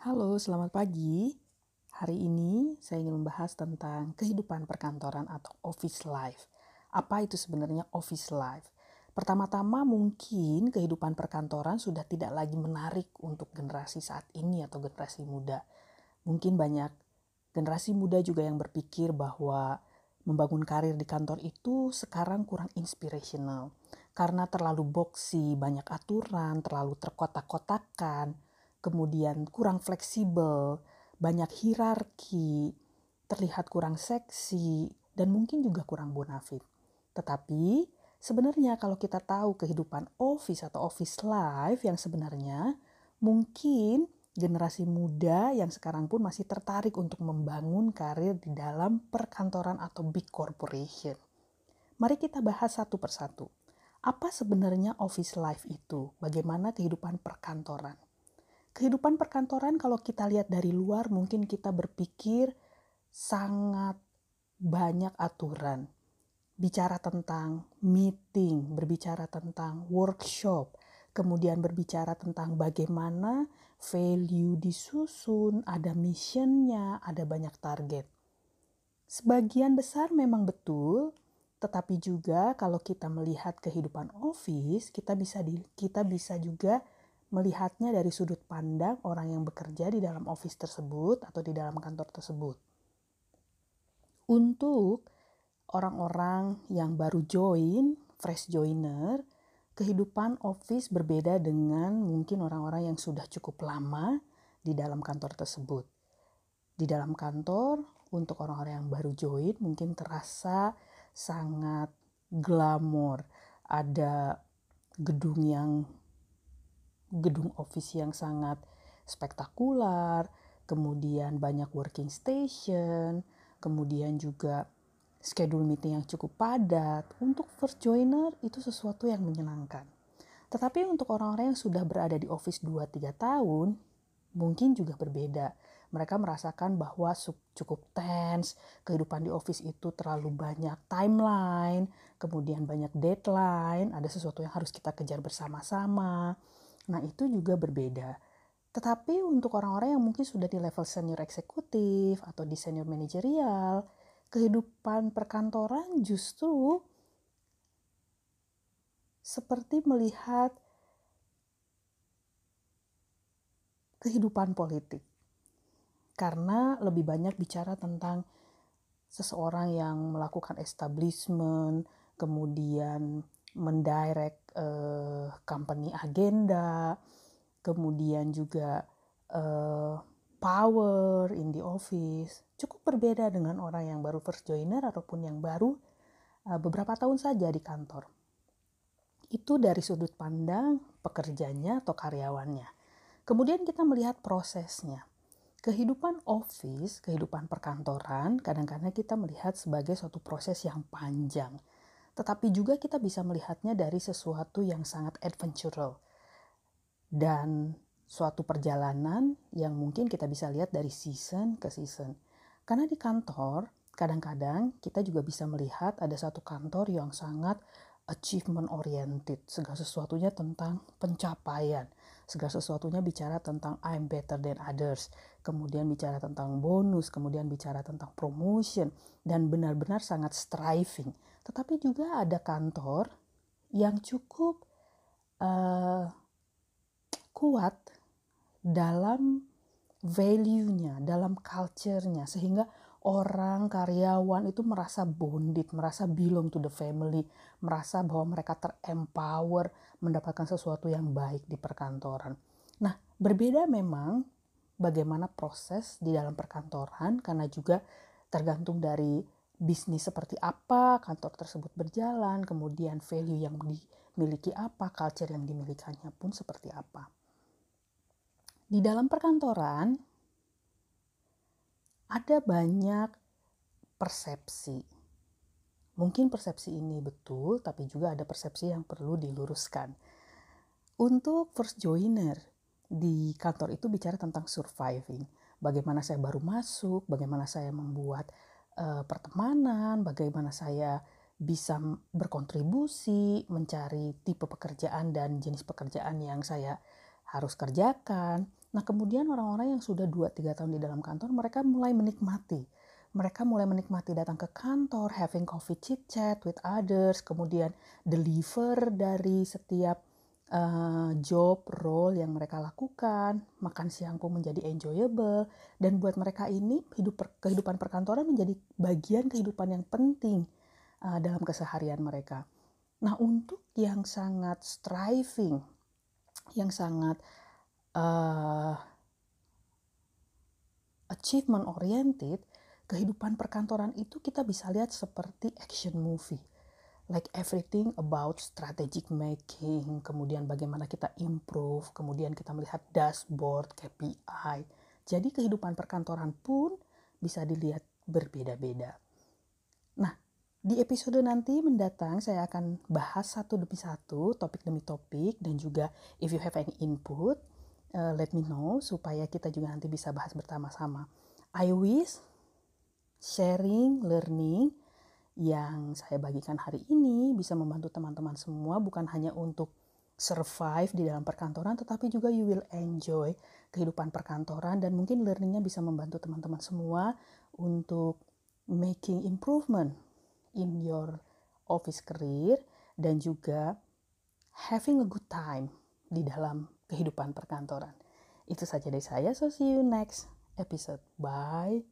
Halo, selamat pagi. Hari ini saya ingin membahas tentang kehidupan perkantoran atau office life. Apa itu sebenarnya office life? Pertama-tama mungkin kehidupan perkantoran sudah tidak lagi menarik untuk generasi saat ini atau generasi muda. Mungkin banyak generasi muda juga yang berpikir bahwa membangun karir di kantor itu sekarang kurang inspirational karena terlalu boxy, banyak aturan, terlalu terkotak-kotakan, kemudian kurang fleksibel, banyak hierarki, terlihat kurang seksi, dan mungkin juga kurang bonafit. Tetapi sebenarnya kalau kita tahu kehidupan office atau office life yang sebenarnya mungkin generasi muda yang sekarang pun masih tertarik untuk membangun karir di dalam perkantoran atau big corporation. Mari kita bahas satu persatu. Apa sebenarnya office life itu? Bagaimana kehidupan perkantoran? Kehidupan perkantoran kalau kita lihat dari luar mungkin kita berpikir sangat banyak aturan. Bicara tentang meeting, berbicara tentang workshop, kemudian berbicara tentang bagaimana value disusun, ada missionnya, ada banyak target. Sebagian besar memang betul, tetapi juga kalau kita melihat kehidupan office, kita bisa di, kita bisa juga melihatnya dari sudut pandang orang yang bekerja di dalam office tersebut atau di dalam kantor tersebut. Untuk orang-orang yang baru join, fresh joiner, kehidupan office berbeda dengan mungkin orang-orang yang sudah cukup lama di dalam kantor tersebut. Di dalam kantor, untuk orang-orang yang baru join mungkin terasa sangat glamor. Ada gedung yang gedung office yang sangat spektakular, kemudian banyak working station, kemudian juga schedule meeting yang cukup padat. Untuk first joiner itu sesuatu yang menyenangkan. Tetapi untuk orang-orang yang sudah berada di office 2-3 tahun, mungkin juga berbeda. Mereka merasakan bahwa cukup tense, kehidupan di office itu terlalu banyak timeline, kemudian banyak deadline, ada sesuatu yang harus kita kejar bersama-sama Nah, itu juga berbeda. Tetapi untuk orang-orang yang mungkin sudah di level senior eksekutif atau di senior manajerial, kehidupan perkantoran justru seperti melihat kehidupan politik. Karena lebih banyak bicara tentang seseorang yang melakukan establishment, kemudian mendirect uh, company agenda, kemudian juga uh, power in the office. Cukup berbeda dengan orang yang baru first joiner ataupun yang baru uh, beberapa tahun saja di kantor. Itu dari sudut pandang pekerjanya atau karyawannya. Kemudian kita melihat prosesnya. Kehidupan office, kehidupan perkantoran, kadang-kadang kita melihat sebagai suatu proses yang panjang tetapi juga kita bisa melihatnya dari sesuatu yang sangat adventural. Dan suatu perjalanan yang mungkin kita bisa lihat dari season ke season. Karena di kantor, kadang-kadang kita juga bisa melihat ada satu kantor yang sangat achievement oriented, segala sesuatunya tentang pencapaian, segala sesuatunya bicara tentang I'm better than others, kemudian bicara tentang bonus, kemudian bicara tentang promotion, dan benar-benar sangat striving. Tetapi juga ada kantor yang cukup uh, kuat dalam value-nya, dalam culture-nya, sehingga orang karyawan itu merasa bonded, merasa belong to the family, merasa bahwa mereka terempower mendapatkan sesuatu yang baik di perkantoran. Nah, berbeda memang bagaimana proses di dalam perkantoran karena juga tergantung dari bisnis seperti apa kantor tersebut berjalan, kemudian value yang dimiliki apa, culture yang dimilikannya pun seperti apa. Di dalam perkantoran, ada banyak persepsi. Mungkin persepsi ini betul, tapi juga ada persepsi yang perlu diluruskan. Untuk first joiner di kantor itu bicara tentang surviving. Bagaimana saya baru masuk, bagaimana saya membuat uh, pertemanan, bagaimana saya bisa berkontribusi, mencari tipe pekerjaan dan jenis pekerjaan yang saya harus kerjakan, Nah, kemudian orang-orang yang sudah 2-3 tahun di dalam kantor, mereka mulai menikmati. Mereka mulai menikmati datang ke kantor, having coffee chit chat with others, kemudian deliver dari setiap uh, job role yang mereka lakukan, makan siang pun menjadi enjoyable, dan buat mereka ini hidup per, kehidupan perkantoran menjadi bagian kehidupan yang penting uh, dalam keseharian mereka. Nah, untuk yang sangat striving, yang sangat uh, achievement oriented, kehidupan perkantoran itu kita bisa lihat seperti action movie. Like everything about strategic making, kemudian bagaimana kita improve, kemudian kita melihat dashboard, KPI. Jadi kehidupan perkantoran pun bisa dilihat berbeda-beda. Nah, di episode nanti mendatang saya akan bahas satu demi satu, topik demi topik, dan juga if you have any input, uh, let me know supaya kita juga nanti bisa bahas bersama-sama. I wish sharing, learning yang saya bagikan hari ini bisa membantu teman-teman semua bukan hanya untuk survive di dalam perkantoran tetapi juga you will enjoy kehidupan perkantoran dan mungkin learningnya bisa membantu teman-teman semua untuk making improvement in your office career dan juga having a good time di dalam kehidupan perkantoran. Itu saja dari saya, so see you next episode. Bye.